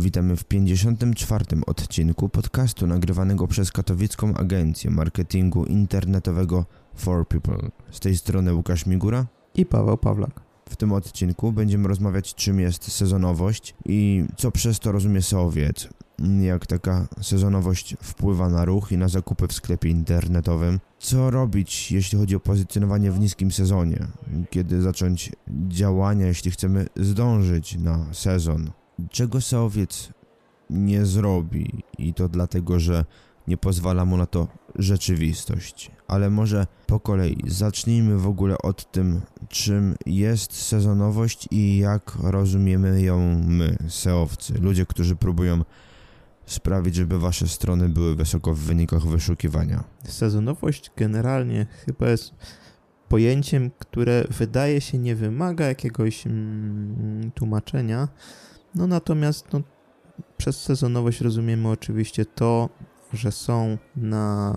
Witamy w 54. odcinku podcastu nagrywanego przez katowicką agencję marketingu internetowego For People. Z tej strony Łukasz Migura i Paweł Pawlak. W tym odcinku będziemy rozmawiać czym jest sezonowość i co przez to rozumie Sowiec, jak taka sezonowość wpływa na ruch i na zakupy w sklepie internetowym, co robić jeśli chodzi o pozycjonowanie w niskim sezonie, kiedy zacząć działania jeśli chcemy zdążyć na sezon, czego Seowiec nie zrobi i to dlatego, że nie pozwala mu na to rzeczywistość. Ale może po kolei zacznijmy w ogóle od tym, czym jest sezonowość i jak rozumiemy ją my, seowcy, ludzie, którzy próbują sprawić, żeby wasze strony były wysoko w wynikach wyszukiwania. Sezonowość generalnie chyba jest pojęciem, które wydaje się nie wymaga jakiegoś mm, tłumaczenia, no natomiast no, przez sezonowość rozumiemy oczywiście to, że są na,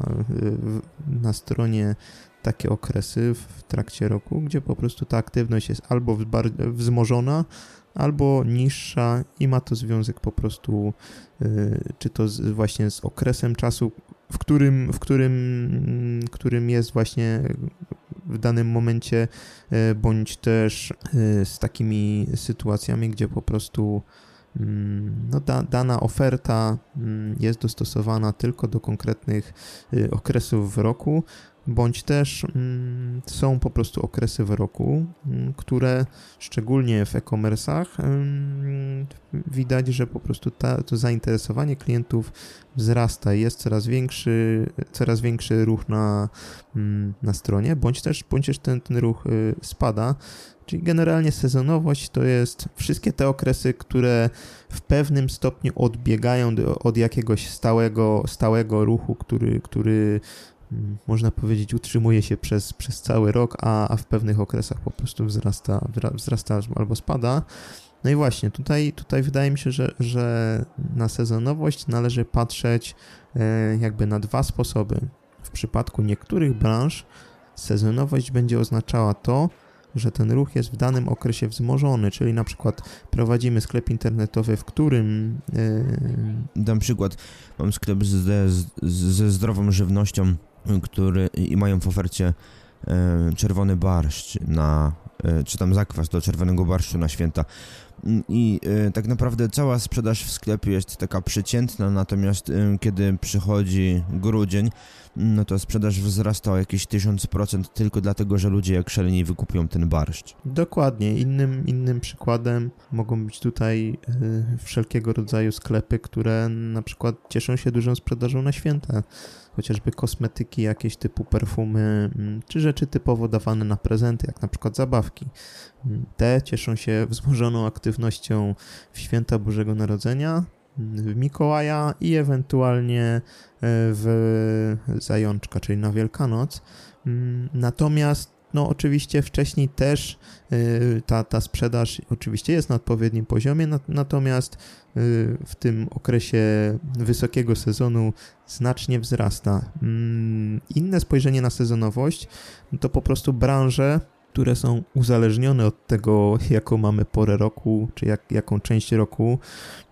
na stronie takie okresy w trakcie roku, gdzie po prostu ta aktywność jest albo wzmożona, albo niższa i ma to związek po prostu y, czy to z, właśnie z okresem czasu, w którym, w którym, którym jest właśnie w danym momencie, y, bądź też y, z takimi sytuacjami, gdzie po prostu mm, no, da, dana oferta mm, jest dostosowana tylko do konkretnych okresów w roku, bądź też mm, są po prostu okresy w roku, mm, które szczególnie w e-commerce'ach mm, widać, że po prostu ta, to zainteresowanie klientów wzrasta, jest coraz większy, coraz większy ruch na, na stronie, bądź też, bądź też ten, ten ruch y, spada. Czyli generalnie sezonowość to jest wszystkie te okresy, które w pewnym stopniu odbiegają od jakiegoś stałego, stałego ruchu, który, który można powiedzieć, utrzymuje się przez, przez cały rok, a, a w pewnych okresach po prostu wzrasta, wzrasta albo spada. No i właśnie, tutaj, tutaj wydaje mi się, że, że na sezonowość należy patrzeć e, jakby na dwa sposoby. W przypadku niektórych branż sezonowość będzie oznaczała to, że ten ruch jest w danym okresie wzmożony, czyli na przykład prowadzimy sklep internetowy, w którym... Yy... Dam przykład. Mam sklep ze, ze zdrową żywnością który i mają w ofercie e, czerwony barszcz na, e, czy tam zakwas do czerwonego barszczu na święta. I e, tak naprawdę cała sprzedaż w sklepie jest taka przeciętna, natomiast kiedy przychodzi grudzień, no to sprzedaż wzrasta o jakieś 1000% tylko dlatego, że ludzie jak szaleni wykupią ten barszcz. Dokładnie. Innym, innym przykładem mogą być tutaj wszelkiego rodzaju sklepy, które na przykład cieszą się dużą sprzedażą na święta chociażby kosmetyki jakieś typu perfumy, mm, czy rzeczy typowo dawane na prezenty, jak na przykład zabawki. Mm, te cieszą się wzmożoną aktywnością w święta Bożego Narodzenia, mm, w Mikołaja i ewentualnie e, w Zajączka, czyli na Wielkanoc. Natomiast no oczywiście wcześniej też y, ta, ta sprzedaż oczywiście jest na odpowiednim poziomie, natomiast y, w tym okresie wysokiego sezonu znacznie wzrasta. Mm, inne spojrzenie na sezonowość to po prostu branże które są uzależnione od tego, jaką mamy porę roku, czy jak, jaką część roku.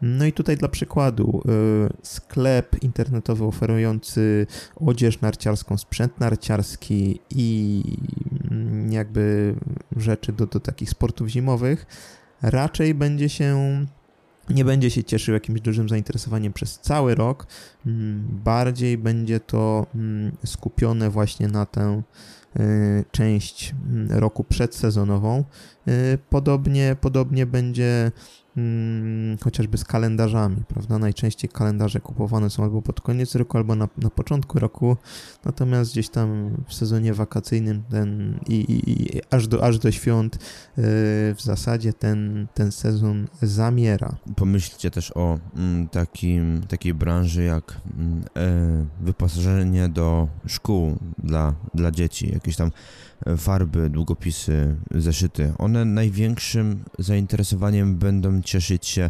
No i tutaj dla przykładu, y, sklep internetowy oferujący odzież narciarską, sprzęt narciarski i mm, jakby rzeczy do, do takich sportów zimowych, raczej będzie się nie będzie się cieszył jakimś dużym zainteresowaniem przez cały rok. Mm, bardziej będzie to mm, skupione właśnie na tę część roku przedsezonową. Podobnie, podobnie będzie hmm, chociażby z kalendarzami, prawda? Najczęściej kalendarze kupowane są albo pod koniec roku, albo na, na początku roku, natomiast gdzieś tam w sezonie wakacyjnym ten i, i, i aż, do, aż do świąt yy, w zasadzie ten, ten sezon zamiera. Pomyślcie też o mm, takim, takiej branży jak mm, e, wyposażenie do szkół dla, dla dzieci, jakieś tam farby, długopisy, zeszyty. One największym zainteresowaniem będą cieszyć się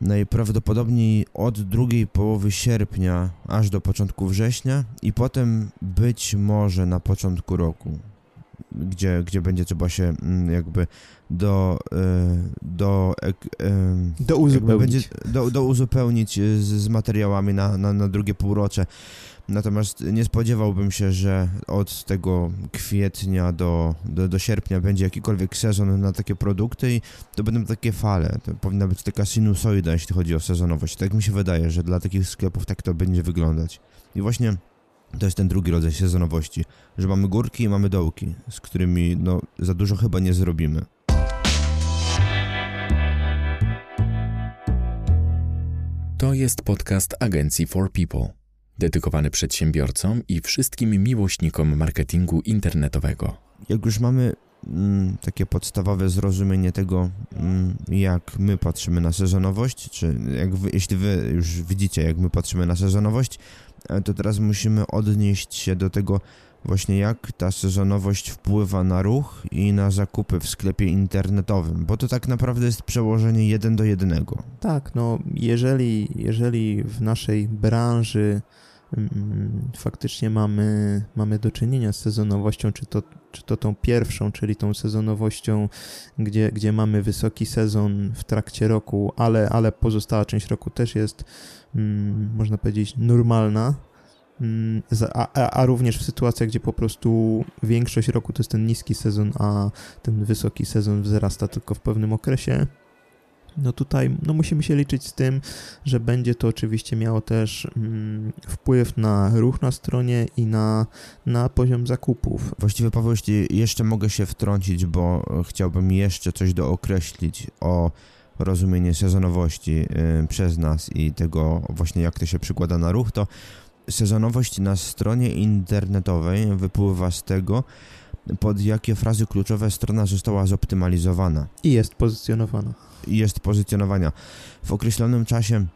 najprawdopodobniej od drugiej połowy sierpnia aż do początku września i potem być może na początku roku, gdzie, gdzie będzie trzeba się mm, jakby do e, do do uzupełnić, będzie, do, do uzupełnić z, z materiałami na, na, na drugie półrocze. Natomiast nie spodziewałbym się, że od tego kwietnia do, do, do, sierpnia będzie jakikolwiek sezon na takie produkty i to będą takie fale. To powinna być taka sinusoida, jeśli chodzi o sezonowość. Tak mi się wydaje, że dla takich sklepów tak to będzie wyglądać. I właśnie to jest ten drugi rodzaj sezonowości, że mamy górki i mamy dołki, z którymi no, za dużo chyba nie zrobimy. To jest podcast agencji For People dedykowany przedsiębiorcom i wszystkim miłośnikom marketingu internetowego. Jak już mamy takie podstawowe zrozumienie tego, mm, jak my patrzymy na sezonowość, czy jak wy, jeśli wy już widzicie, jak my patrzymy na sezonowość, e, to teraz musimy odnieść się do tego, właśnie jak ta sezonowość wpływa na ruch i na zakupy w sklepie internetowym, bo to tak naprawdę jest przełożenie jeden do jednego. Tak, no jeżeli, jeżeli w naszej branży Mm, faktycznie mamy, mamy do czynienia z sezonowością, czy to, czy to tą pierwszą, czyli tą sezonowością, gdzie, gdzie mamy wysoki sezon w trakcie roku, ale, ale pozostała część roku też jest, mm, można powiedzieć, normalna. Mm, a, a, a, również w sytuacjach, gdzie po prostu większość roku to jest ten niski sezon, a ten wysoki sezon wzrasta tylko w pewnym okresie, no tutaj no musimy się liczyć z tym, że będzie to oczywiście miało też mm, wpływ na ruch na stronie i na, na poziom zakupów. Właściwie Paweł, jeśli jeszcze mogę się wtrącić, bo chciałbym jeszcze coś dookreślić o rozumienie sezonowości y, przez nas i tego właśnie jak to się przykłada na ruch, to sezonowość na stronie internetowej wypływa z tego, pod jakie frazy kluczowe strona została zoptymalizowana. I jest pozycjonowana jest pozycjonowania. W określonym czasie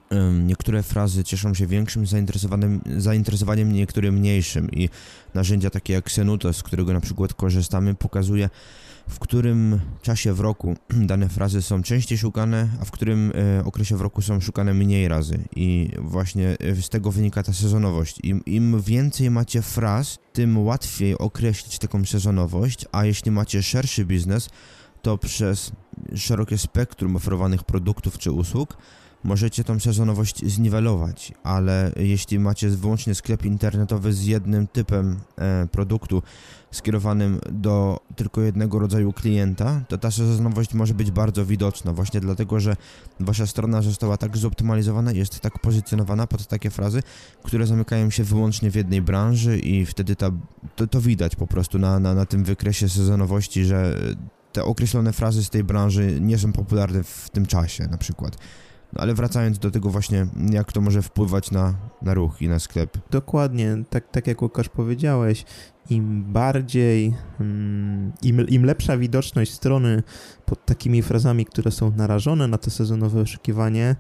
niektóre frazy cieszą się większym zainteresowaniem, zainteresowaniem, niektóre mniejszym i narzędzia takie jak Senuto, z którego na przykład korzystamy, pokazuje w którym czasie w roku dane frazy są częściej szukane, a w którym e, okresie w roku są szukane mniej razy. I właśnie e, z tego wynika ta sezonowość. Im, Im więcej macie fraz, tym łatwiej określić taką sezonowość, a jeśli macie szerszy biznes, to przez szerokie spektrum oferowanych produktów czy usług możecie tą sezonowość zniwelować, ale jeśli macie wyłącznie sklep internetowy z jednym typem e, produktu skierowanym do tylko jednego rodzaju klienta, to ta sezonowość może być bardzo widoczna, właśnie dlatego, że wasza strona została tak zoptymalizowana, jest tak pozycjonowana pod takie frazy, które zamykają się wyłącznie w jednej branży i wtedy ta, to, to widać po prostu na, na, na tym wykresie sezonowości, że te określone frazy z tej branży nie są popularne w tym czasie na przykład. No ale wracając do tego właśnie, jak to może wpływać na, na ruch i na sklep. Dokładnie, tak, tak jak Łukasz powiedziałeś, im bardziej, mm, im, im lepsza widoczność strony pod takimi frazami, które są narażone na to sezonowe oszukiwanie,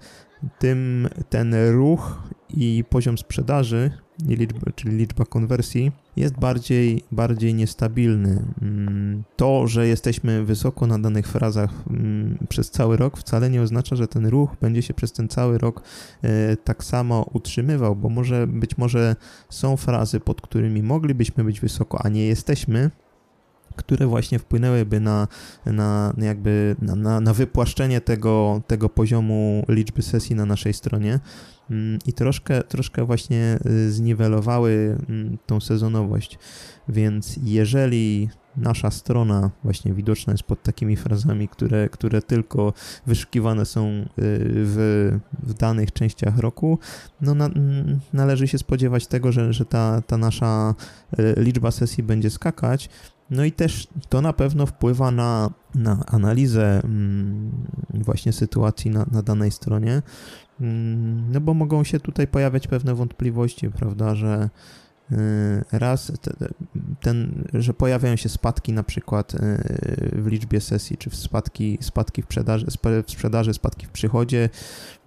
tym ten ruch i poziom sprzedaży, liczba, czyli liczba konwersji, jest bardziej, bardziej niestabilny. Mm, to, że jesteśmy wysoko na danych frazach mm, przez cały rok, wcale nie oznacza, że ten ruch będzie się przez ten cały rok e, tak samo utrzymywał, bo może być może są frazy, pod którymi moglibyśmy być wysoko, a nie jesteśmy, które właśnie wpłynęłyby na, na jakby na, na, na wypłaszczenie tego, tego poziomu liczby sesji na naszej stronie. mm, i troszkę, troszkę właśnie y, zniwelowały mm, tą sezonowość. Więc jeżeli nasza strona właśnie widoczna jest pod takimi frazami, które, które tylko wyszukiwane są y, w, w danych częściach roku, no na, należy się spodziewać tego, że, że ta, ta nasza y, liczba sesji będzie skakać. No i też to na pewno wpływa na, na analizę mm, właśnie sytuacji na, na danej stronie, mm, no bo mogą się tutaj pojawiać pewne wątpliwości, prawda, że raz ten, że pojawiają się spadki na przykład y, w liczbie sesji, czy w spadki, spadki w sprzedaży, w sprzedaży, spadki w przychodzie,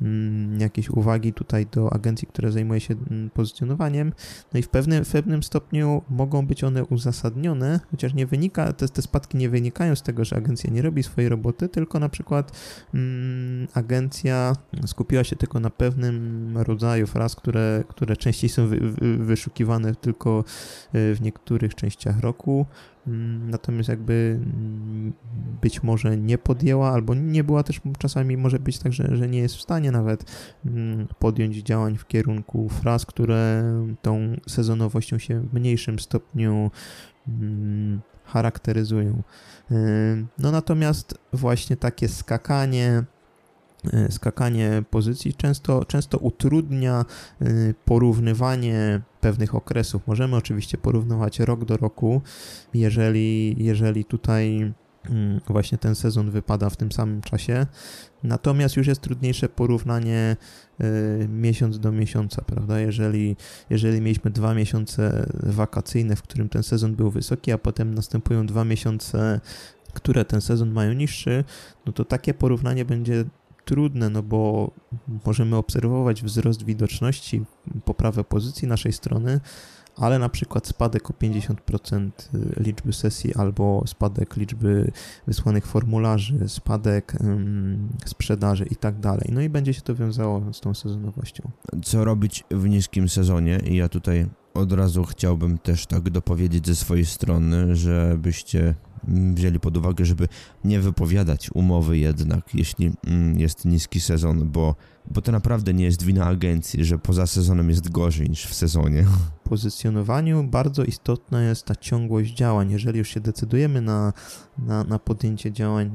mm, jakieś uwagi tutaj do agencji, które zajmuje się mm, pozycjonowaniem. No i w pewnym, w pewnym stopniu mogą być one uzasadnione, chociaż nie wynika, te, te spadki nie wynikają z tego, że agencja nie robi swojej roboty, tylko na przykład mm, agencja skupiła się tylko na pewnym rodzaju fraz, które, które częściej są wy, wy, wyszukiwane tylko e, w niektórych częściach roku. Mm, natomiast jakby mm, być może nie podjęła, albo nie była też czasami może być tak, że, że nie jest w stanie nawet mm, podjąć działań w kierunku fraz, które tą sezonowością się w mniejszym stopniu charakteryzują. E, no natomiast właśnie takie skakanie E, skakanie pozycji często, często utrudnia e, porównywanie pewnych okresów. Możemy oczywiście porównywać rok do roku, jeżeli, jeżeli tutaj mm, właśnie ten sezon wypada w tym samym czasie. Natomiast już jest trudniejsze porównanie e, miesiąc do miesiąca, prawda? Jeżeli, jeżeli mieliśmy dwa miesiące wakacyjne, w którym ten sezon był wysoki, a potem następują dwa miesiące które ten sezon mają niższy, no to takie porównanie będzie trudne, no bo możemy obserwować wzrost widoczności, poprawę pozycji naszej strony, ale na przykład spadek o 50% liczby sesji albo spadek liczby wysłanych formularzy, spadek um, sprzedaży i tak dalej. No i będzie się to wiązało z tą sezonowością. Co robić w niskim sezonie? I ja tutaj od razu chciałbym też tak dopowiedzieć ze swojej strony, żebyście wzięli pod uwagę, żeby nie wypowiadać umowy jednak, jeśli mm, jest niski sezon, bo, bo to naprawdę nie jest wina agencji, że poza sezonem jest gorzej niż w sezonie. W pozycjonowaniu bardzo istotna jest ta ciągłość działań. Jeżeli już się decydujemy na, na, na podjęcie działań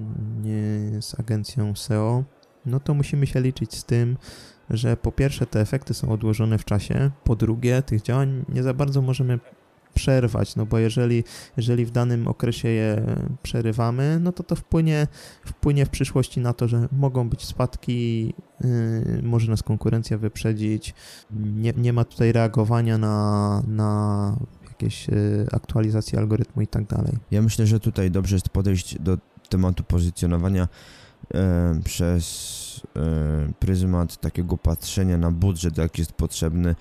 z agencją SEO, no to musimy się liczyć z tym, że po pierwsze te efekty są odłożone w czasie, po drugie tych działań nie za bardzo możemy przerwać, no bo jeżeli, jeżeli w danym okresie je przerywamy, no to to wpłynie, wpłynie w przyszłości na to, że mogą być spadki, yy, może nas konkurencja wyprzedzić, nie, nie ma tutaj reagowania na, na jakieś yy, aktualizacje algorytmu i tak dalej. Ja myślę, że tutaj dobrze jest podejść do tematu pozycjonowania yy, przez e, pryzmat takiego patrzenia na budżet, jaki jest potrzebny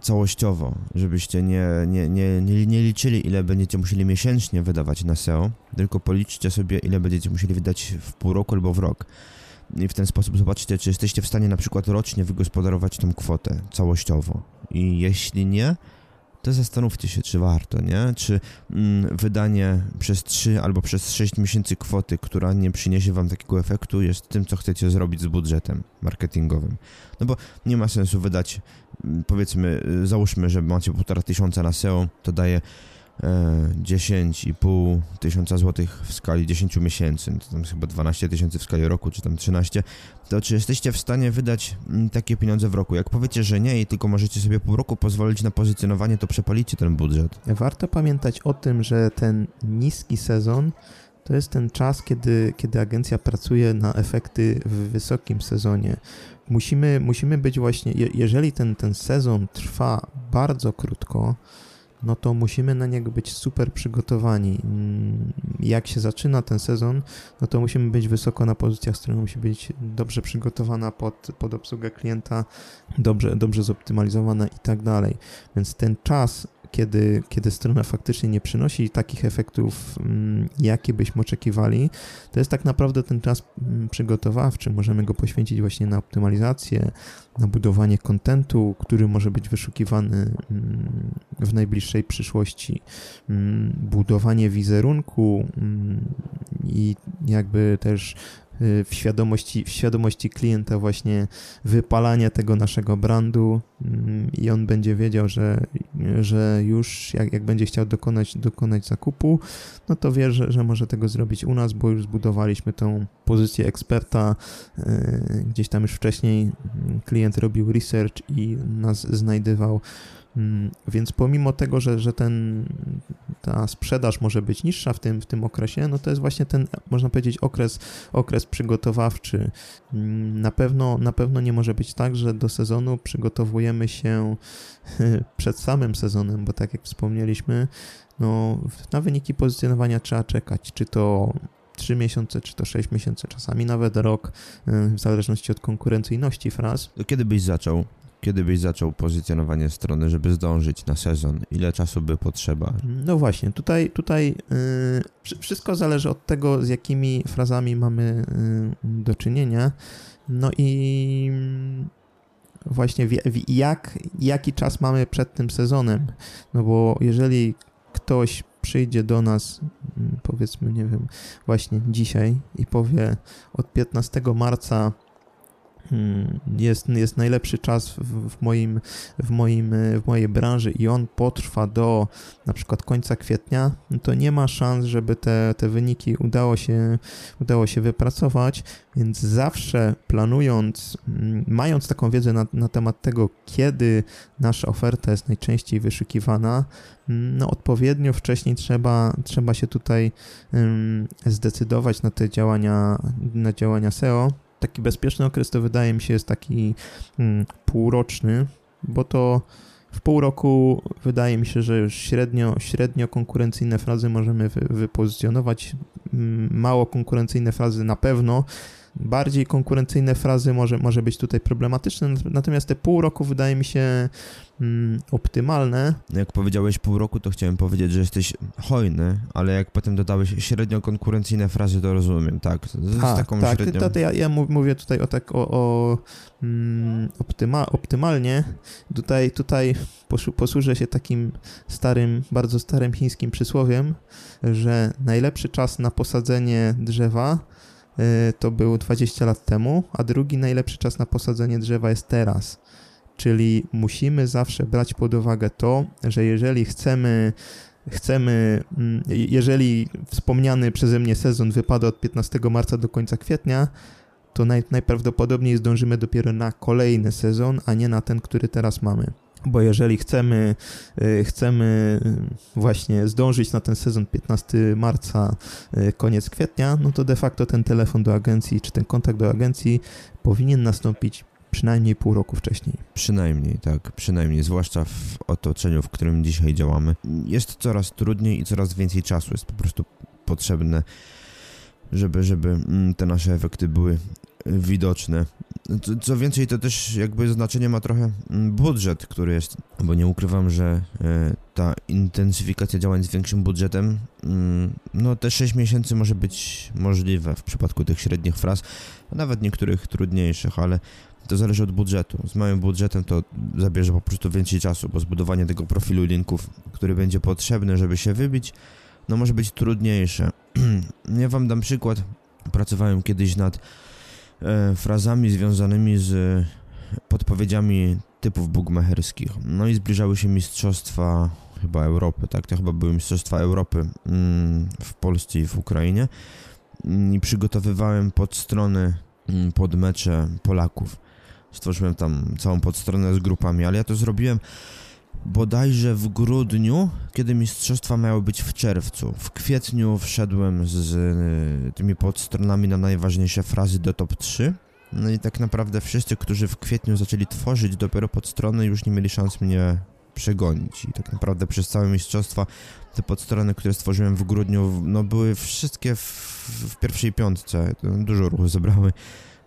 całościowo, żebyście nie, nie, nie, nie, nie liczyli, ile będziecie musieli miesięcznie wydawać na SEO, tylko policzcie sobie, ile będziecie musieli wydać w pół roku albo w rok. I w ten sposób zobaczcie, czy jesteście w stanie na przykład rocznie wygospodarować tą kwotę całościowo. I jeśli nie, to zastanówcie się, czy warto, nie? Czy mm, wydanie przez 3 albo przez 6 miesięcy kwoty, która nie przyniesie wam takiego efektu, jest tym, co chcecie zrobić z budżetem marketingowym. No bo nie ma sensu wydać, mm, powiedzmy, y, załóżmy, że macie półtora tysiąca na SEO, to daje 10,5 e, tysiąca złotych w skali 10 miesięcy, to tam chyba 12 tysięcy w skali roku, czy tam 13, to czy jesteście w stanie wydać mm, takie pieniądze w roku? Jak powiecie, że nie i tylko możecie sobie pół roku pozwolić na pozycjonowanie, to przepalicie ten budżet. Warto pamiętać o tym, że ten niski sezon to jest ten czas, kiedy, kiedy agencja pracuje na efekty w wysokim sezonie. Musimy, musimy być właśnie, jeżeli ten, ten sezon trwa bardzo krótko, no to musimy na niego być super przygotowani. Jak się zaczyna ten sezon, no to musimy być wysoko na pozycjach, strona musi być dobrze przygotowana pod, pod obsługę klienta, dobrze, dobrze zoptymalizowana i tak dalej. Więc ten czas kiedy, kiedy strona faktycznie nie przynosi takich efektów, mm, jakie byśmy oczekiwali, to jest tak naprawdę ten czas mm, przygotowawczy. Możemy go poświęcić właśnie na optymalizację, na budowanie kontentu, który może być wyszukiwany mm, w najbliższej przyszłości, budowanie wizerunku i jakby też w świadomości, w świadomości klienta właśnie wypalanie tego naszego brandu mm, i on będzie wiedział, że, że już jak, jak będzie chciał dokonać, dokonać zakupu, no to wie, że, że może tego zrobić u nas, bo już zbudowaliśmy tą pozycję eksperta. E, gdzieś tam już wcześniej mm, klient robił research i nas znajdywał więc pomimo tego, że, że ten, ta sprzedaż może być niższa w tym, w tym okresie, no to jest właśnie ten, można powiedzieć, okres, okres przygotowawczy. Mm, na pewno, na pewno nie może być tak, że do sezonu przygotowujemy się przed samym sezonem, bo tak jak wspomnieliśmy, no, na wyniki pozycjonowania trzeba czekać, czy to 3 miesiące, czy to 6 miesięcy, czasami nawet rok, w zależności od konkurencyjności fraz. Kiedy byś zaczął? Kiedy byś zaczął pozycjonowanie strony, żeby zdążyć na sezon? Ile czasu by potrzeba? No właśnie, tutaj, tutaj yy, wszystko zależy od tego, z jakimi frazami mamy yy, do czynienia. No i właśnie w, w, jak, jaki czas mamy przed tym sezonem. No bo jeżeli ktoś przyjdzie do nas, mm, powiedzmy, nie wiem, właśnie dzisiaj i powie od 15 marca jest, jest najlepszy czas w, w, moim, w, moim, w mojej branży i on potrwa do na przykład końca kwietnia, no to nie ma szans, żeby te, te wyniki udało się, udało się wypracować, więc zawsze planując, mm, mając taką wiedzę na, na temat tego, kiedy nasza oferta jest najczęściej wyszukiwana, mm, no odpowiednio wcześniej trzeba, trzeba się tutaj um, zdecydować na te działania, na działania SEO taki bezpieczny okres to wydaje mi się jest taki mm, półroczny, bo to w pół roku wydaje mi się, że już średnio, średnio konkurencyjne frazy możemy wy, wypozycjonować. Mało konkurencyjne frazy na pewno, bardziej konkurencyjne frazy może, może być tutaj problematyczne, natomiast te pół roku wydaje mi się mm, optymalne. Jak powiedziałeś pół roku, to chciałem powiedzieć, że jesteś hojny, ale jak potem dodałeś średnio konkurencyjne frazy, to rozumiem, tak? Z, tak, taką tak, średnią... to, to ja, ja, mówię tutaj o tak o, o mm, optyma, optymalnie. Tutaj, tutaj posłużę się takim starym, bardzo starym chińskim przysłowiem, że najlepszy czas na posadzenie drzewa to był 20 lat temu, a drugi najlepszy czas na posadzenie drzewa jest teraz. Czyli musimy zawsze brać pod uwagę to, że jeżeli chcemy chcemy, mm, jeżeli wspomniany przeze mnie sezon wypada od 15 marca do końca kwietnia, to naj, najprawdopodobniej zdążymy dopiero na kolejny sezon, a nie na ten, który teraz mamy bo jeżeli chcemy, y, chcemy właśnie zdążyć na ten sezon 15 marca, y, koniec kwietnia, no to de facto ten telefon do agencji, czy ten kontakt do agencji powinien nastąpić przynajmniej pół roku wcześniej. Przynajmniej, tak, przynajmniej, zwłaszcza w otoczeniu, w którym dzisiaj działamy. Jest coraz trudniej i coraz więcej czasu jest po prostu potrzebne, żeby, żeby mm, te nasze efekty były widoczne. Co, więcej, to też jakby znaczenie ma trochę mm, budżet, który jest, bo nie ukrywam, że e, ta intensyfikacja działań z większym budżetem, mm, no te 6 miesięcy może być możliwe w przypadku tych średnich fraz, a nawet niektórych trudniejszych, ale to zależy od budżetu. Z małym budżetem to zabierze po prostu więcej czasu, bo zbudowanie tego profilu linków, który będzie potrzebny, żeby się wybić, no może być trudniejsze. ja wam dam przykład. Pracowałem kiedyś nad frazami związanymi z podpowiedziami typów bugmacherskich. No i zbliżały się mistrzostwa chyba Europy, tak? To chyba były mistrzostwa Europy mm, w Polsce i w Ukrainie. I przygotowywałem podstrony mm, pod mecze Polaków. Stworzyłem tam całą podstronę z grupami, ale ja to zrobiłem bodajże w grudniu, kiedy mistrzostwa miały być w czerwcu. W kwietniu wszedłem z y, tymi podstronami na najważniejsze frazy do top 3. No i tak naprawdę wszyscy, którzy w kwietniu zaczęli tworzyć dopiero podstrony, już nie mieli szans mnie przegonić. I tak naprawdę przez całe mistrzostwa te podstrony, które stworzyłem w grudniu, no były wszystkie w, w pierwszej piątce. Dużo ruchu zebrały.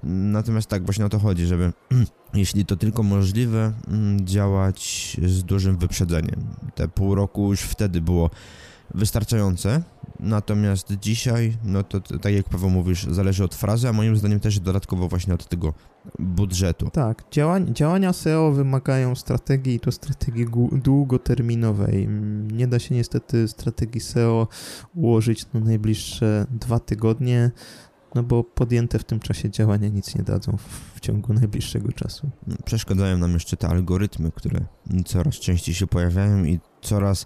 Natomiast tak, właśnie o to chodzi, żeby jeśli to tylko możliwe, mm, działać z dużym wyprzedzeniem. Te pół roku już wtedy było wystarczające, natomiast dzisiaj, no to tak jak Paweł mówisz, zależy od frazy, a moim zdaniem też dodatkowo właśnie od tego budżetu. Tak, działań, działania SEO wymagają strategii, to strategii długoterminowej. Nie da się niestety strategii SEO ułożyć na najbliższe dwa tygodnie no bo podjęte w tym czasie działania nic nie dadzą w, w ciągu najbliższego czasu. Przeszkadzają nam jeszcze te algorytmy, które coraz częściej się pojawiają i coraz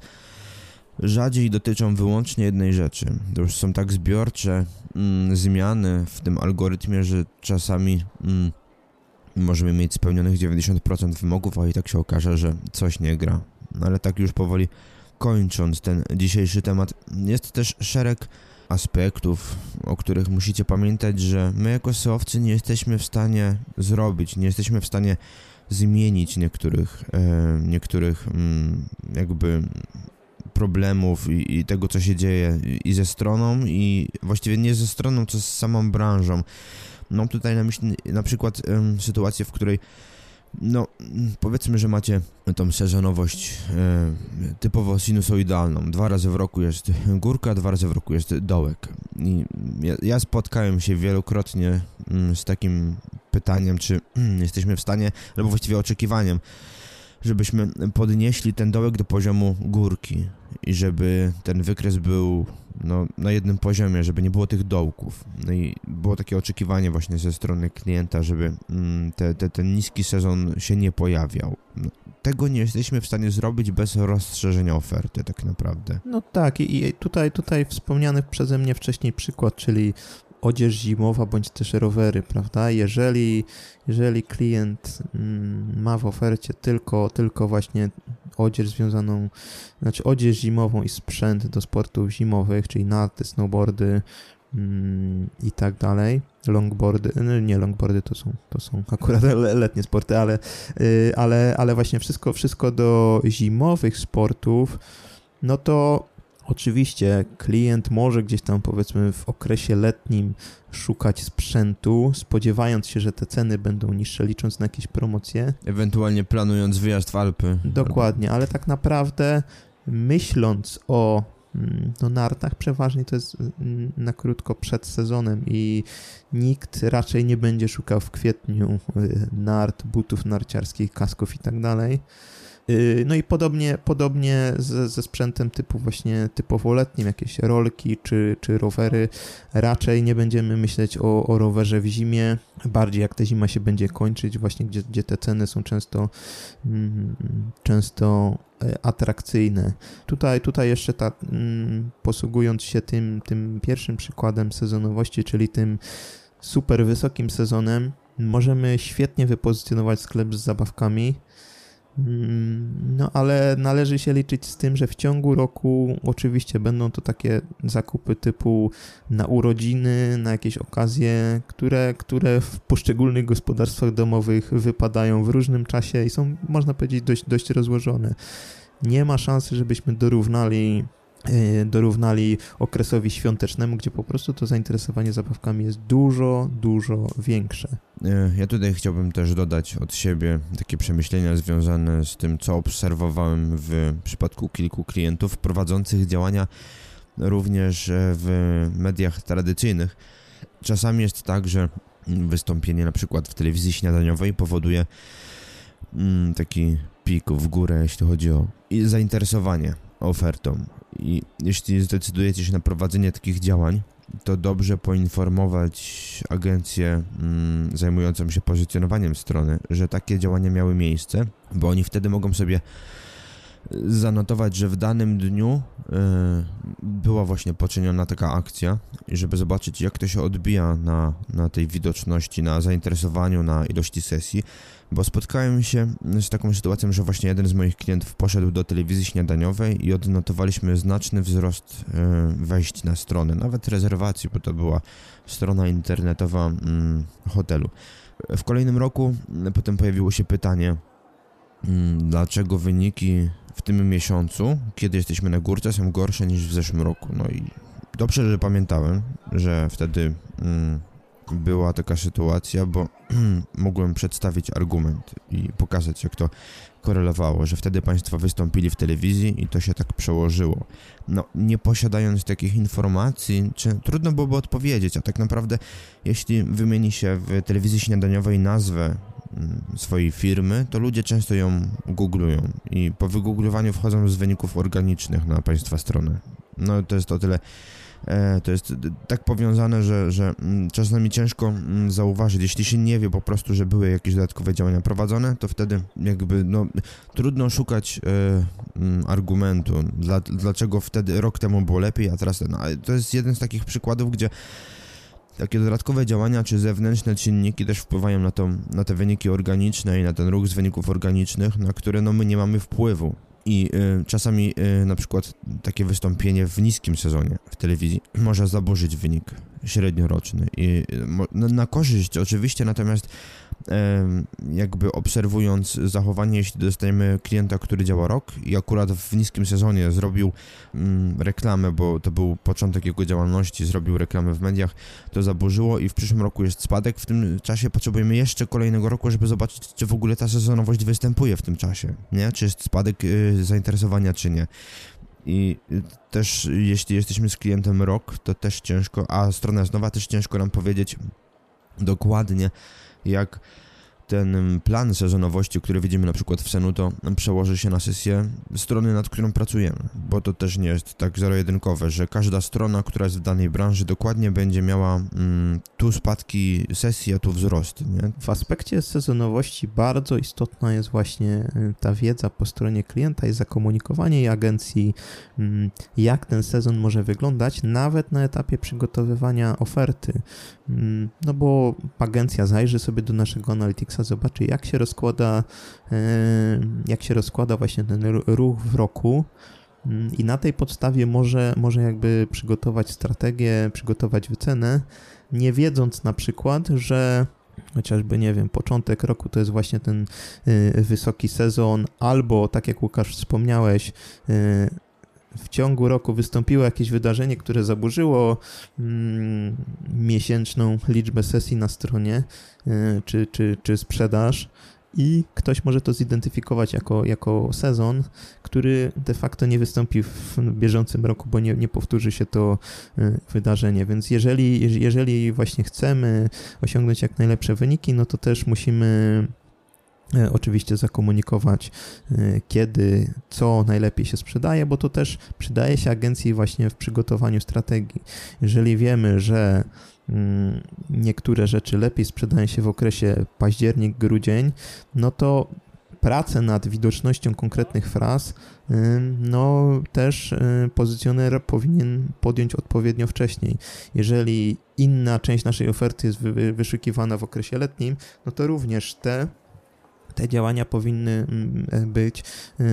rzadziej dotyczą wyłącznie jednej rzeczy. To już są tak zbiorcze mm, zmiany w tym algorytmie, że czasami mm, możemy mieć spełnionych 90% wymogów, a i tak się okaże, że coś nie gra. Ale tak już powoli kończąc ten dzisiejszy temat, jest też szereg aspektów, o których musicie pamiętać, że my jako seowcy nie jesteśmy w stanie zrobić, nie jesteśmy w stanie zmienić niektórych, e, niektórych mm, jakby problemów i, i, tego, co się dzieje i ze stroną, i właściwie nie ze stroną, co z samą branżą. Mam tutaj na myśli na przykład um, sytuację, w której no, powiedzmy, że macie tą sezonowość e, typowo sinusoidalną. Dwa razy w roku jest górka, dwa razy w roku jest dołek. I ja, ja spotkałem się wielokrotnie mm, z takim pytaniem, czy mm, jesteśmy w stanie, albo właściwie oczekiwaniem, żebyśmy podnieśli ten dołek do poziomu górki i żeby ten wykres był no, na jednym poziomie, żeby nie było tych dołków. No i było takie oczekiwanie właśnie ze strony klienta, żeby mm, te, te, ten niski sezon się nie pojawiał. No, tego nie jesteśmy w stanie zrobić bez rozszerzenia oferty tak naprawdę. No tak i tutaj, tutaj wspomniany przeze mnie wcześniej przykład, czyli odzież zimowa bądź też rowery, prawda? Jeżeli, jeżeli klient mm, ma w ofercie tylko, tylko właśnie odzież związaną, znaczy odzież zimową i sprzęt do sportów zimowych, czyli narty, snowboardy mm, i tak dalej, longboardy, no nie longboardy to są, to są akurat letnie sporty, ale, y, ale, ale właśnie wszystko, wszystko do zimowych sportów, no to Oczywiście klient może gdzieś tam powiedzmy w okresie letnim szukać sprzętu, spodziewając się, że te ceny będą niższe, licząc na jakieś promocje. Ewentualnie planując wyjazd w Alpy. Dokładnie, ale tak naprawdę myśląc o mm, no, nartach przeważnie to jest mm, na krótko przed sezonem i nikt raczej nie będzie szukał w kwietniu y, nart, butów narciarskich, kasków i tak dalej. Y, no i podobnie, podobnie ze, ze sprzętem typu właśnie typowo letnim, jakieś rolki czy, czy rowery. Raczej nie będziemy myśleć o, o rowerze w zimie, bardziej jak ta zima się będzie kończyć, właśnie gdzie, gdzie te ceny są często, mm, często e, atrakcyjne. Tutaj, tutaj jeszcze ta, mm, posługując się tym, tym pierwszym przykładem sezonowości, czyli tym super wysokim sezonem, możemy świetnie wypozycjonować sklep z zabawkami, no, ale należy się liczyć z tym, że w ciągu roku oczywiście będą to takie zakupy typu na urodziny, na jakieś okazje, które, które w poszczególnych gospodarstwach domowych wypadają w różnym czasie i są, można powiedzieć, dość, dość rozłożone. Nie ma szansy, żebyśmy dorównali dorównali okresowi świątecznemu, gdzie po prostu to zainteresowanie zabawkami jest dużo, dużo większe. Y, ja tutaj chciałbym też dodać od siebie takie przemyślenia związane z tym, co obserwowałem w przypadku kilku klientów prowadzących działania również w mediach tradycyjnych. Czasami jest tak, że wystąpienie na przykład w telewizji śniadaniowej powoduje mm, taki pik w górę, jeśli chodzi o zainteresowanie ofertą. I jeśli zdecydujecie się na prowadzenie takich działań, to dobrze poinformować agencję mm, zajmującą się pozycjonowaniem strony, że takie działania miały miejsce, bo oni wtedy mogą sobie zanotować, że w danym dniu y, była właśnie poczyniona taka akcja i żeby zobaczyć, jak to się odbija na, na tej widoczności, na zainteresowaniu, na ilości sesji, bo spotkałem się z taką sytuacją, że właśnie jeden z moich klientów poszedł do telewizji śniadaniowej i odnotowaliśmy znaczny wzrost y, wejść na stronę, nawet rezerwacji, bo to była strona internetowa y, hotelu. W kolejnym roku potem pojawiło się pytanie, mm, dlaczego wyniki w tym miesiącu, kiedy jesteśmy na górce, są gorsze niż w zeszłym roku. No i dobrze, że pamiętałem, że wtedy mm, była taka sytuacja, bo mogłem przedstawić argument i pokazać, jak to korelowało, że wtedy państwo wystąpili w telewizji i to się tak przełożyło. No, nie posiadając takich informacji, czy trudno byłoby odpowiedzieć, a tak naprawdę, jeśli wymieni się w telewizji śniadaniowej nazwę swojej firmy, to ludzie często ją googlują i po wygooglowaniu wchodzą z wyników organicznych na Państwa stronę. No to jest o tyle E, to jest tak powiązane, że, że mm, czasami ciężko mm, zauważyć, jeśli się nie wie po prostu, że były jakieś dodatkowe działania prowadzone, to wtedy jakby no, trudno szukać e, mm, argumentu, dla, dlaczego wtedy rok temu było lepiej, a teraz no, to jest jeden z takich przykładów, gdzie takie dodatkowe działania czy zewnętrzne czynniki też wpływają na, to, na te wyniki organiczne i na ten ruch z wyników organicznych, na które no, my nie mamy wpływu. I y, czasami y, na przykład takie wystąpienie w niskim sezonie w telewizji może zaburzyć wynik średnioroczny. I y, na, na korzyść oczywiście, natomiast jakby obserwując zachowanie, jeśli dostajemy klienta, który działa rok i akurat w niskim sezonie zrobił mm, reklamę, bo to był początek jego działalności, zrobił reklamę w mediach, to zaburzyło i w przyszłym roku jest spadek. W tym czasie potrzebujemy jeszcze kolejnego roku, żeby zobaczyć, czy w ogóle ta sezonowość występuje w tym czasie, nie? Czy jest spadek y, zainteresowania, czy nie. I y, też jeśli jesteśmy z klientem rok, to też ciężko, a strona jest nowa, też ciężko nam powiedzieć dokładnie, jak ten plan sezonowości, który widzimy na przykład w Senuto, przełoży się na sesję strony, nad którą pracujemy, bo to też nie jest tak zero-jedynkowe, że każda strona, która jest w danej branży dokładnie będzie miała mm, tu spadki sesji, a tu wzrost. Nie? W aspekcie sezonowości bardzo istotna jest właśnie y, ta wiedza po stronie klienta i zakomunikowanie jej agencji, mm, jak ten sezon może wyglądać, nawet na etapie przygotowywania oferty. Mm, no bo agencja zajrzy sobie do naszego Zobaczy jak się rozkłada, e, jak się rozkłada właśnie ten ruch w roku. Mm, i na tej podstawie może, może jakby przygotować strategię, przygotować wycenę, nie wiedząc na przykład, że chociażby, nie wiem, początek roku to jest właśnie ten e, wysoki sezon, albo tak jak Łukasz wspomniałeś, e, w ciągu roku wystąpiło jakieś wydarzenie, które zaburzyło mm, miesięczną liczbę sesji na stronie y, czy, czy, czy sprzedaż, i ktoś może to zidentyfikować jako, jako sezon, który de facto nie wystąpi w bieżącym roku, bo nie, nie powtórzy się to y, wydarzenie. Więc jeżeli, jeżeli właśnie chcemy osiągnąć jak najlepsze wyniki, no to też musimy oczywiście zakomunikować, e, kiedy, co najlepiej się sprzedaje, bo to też przydaje się agencji właśnie w przygotowaniu strategii. Jeżeli wiemy, że mm, niektóre rzeczy lepiej sprzedają się w okresie październik-grudzień, no to pracę nad widocznością konkretnych fraz, y, no też y, pozycjoner powinien podjąć odpowiednio wcześniej. Jeżeli inna część naszej oferty jest wyszukiwana w okresie letnim, no to również te te działania powinny mm, być e,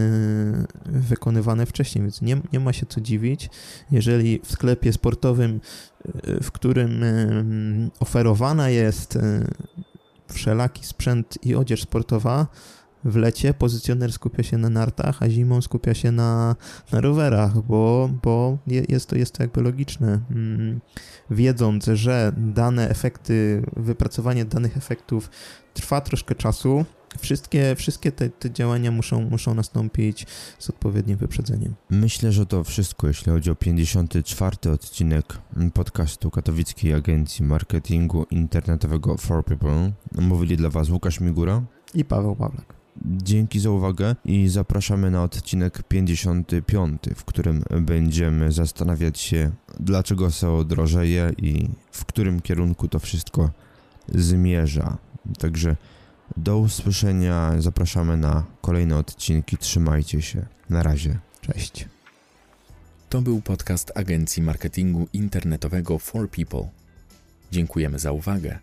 wykonywane wcześniej, więc nie, nie ma się co dziwić, jeżeli w sklepie sportowym, e, w którym oferowana jest wszelaki sprzęt i odzież sportowa, w lecie pozycjoner skupia się na nartach, a zimą skupia się na, na rowerach, bo, bo jest, to, jest to jakby logiczne. Mm, wiedząc, że dane efekty, wypracowanie danych efektów trwa troszkę czasu, wszystkie, wszystkie te, te, działania muszą, muszą nastąpić z odpowiednim wyprzedzeniem. Myślę, że to wszystko, jeśli chodzi o 54. odcinek podcastu Katowickiej Agencji Marketingu Internetowego For People. Mówili dla Was Łukasz Migura i Paweł Pawlak. Dzięki za uwagę i zapraszamy na odcinek 55, w którym będziemy zastanawiać się, dlaczego SEO drożeje i w którym kierunku to wszystko zmierza. Także do usłyszenia. Zapraszamy na kolejne odcinki. Trzymajcie się. Na razie. Cześć. To był podcast agencji marketingu internetowego For People. Dziękujemy za uwagę.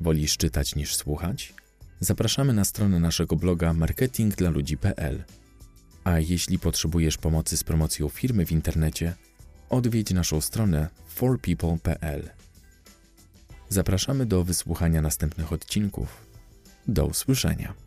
Wolisz czytać niż słuchać? Zapraszamy na stronę naszego bloga marketingdlaludzi.pl. A jeśli potrzebujesz pomocy z promocją firmy w internecie, odwiedź naszą stronę forpeople.pl. Zapraszamy do wysłuchania następnych odcinków. Do usłyszenia.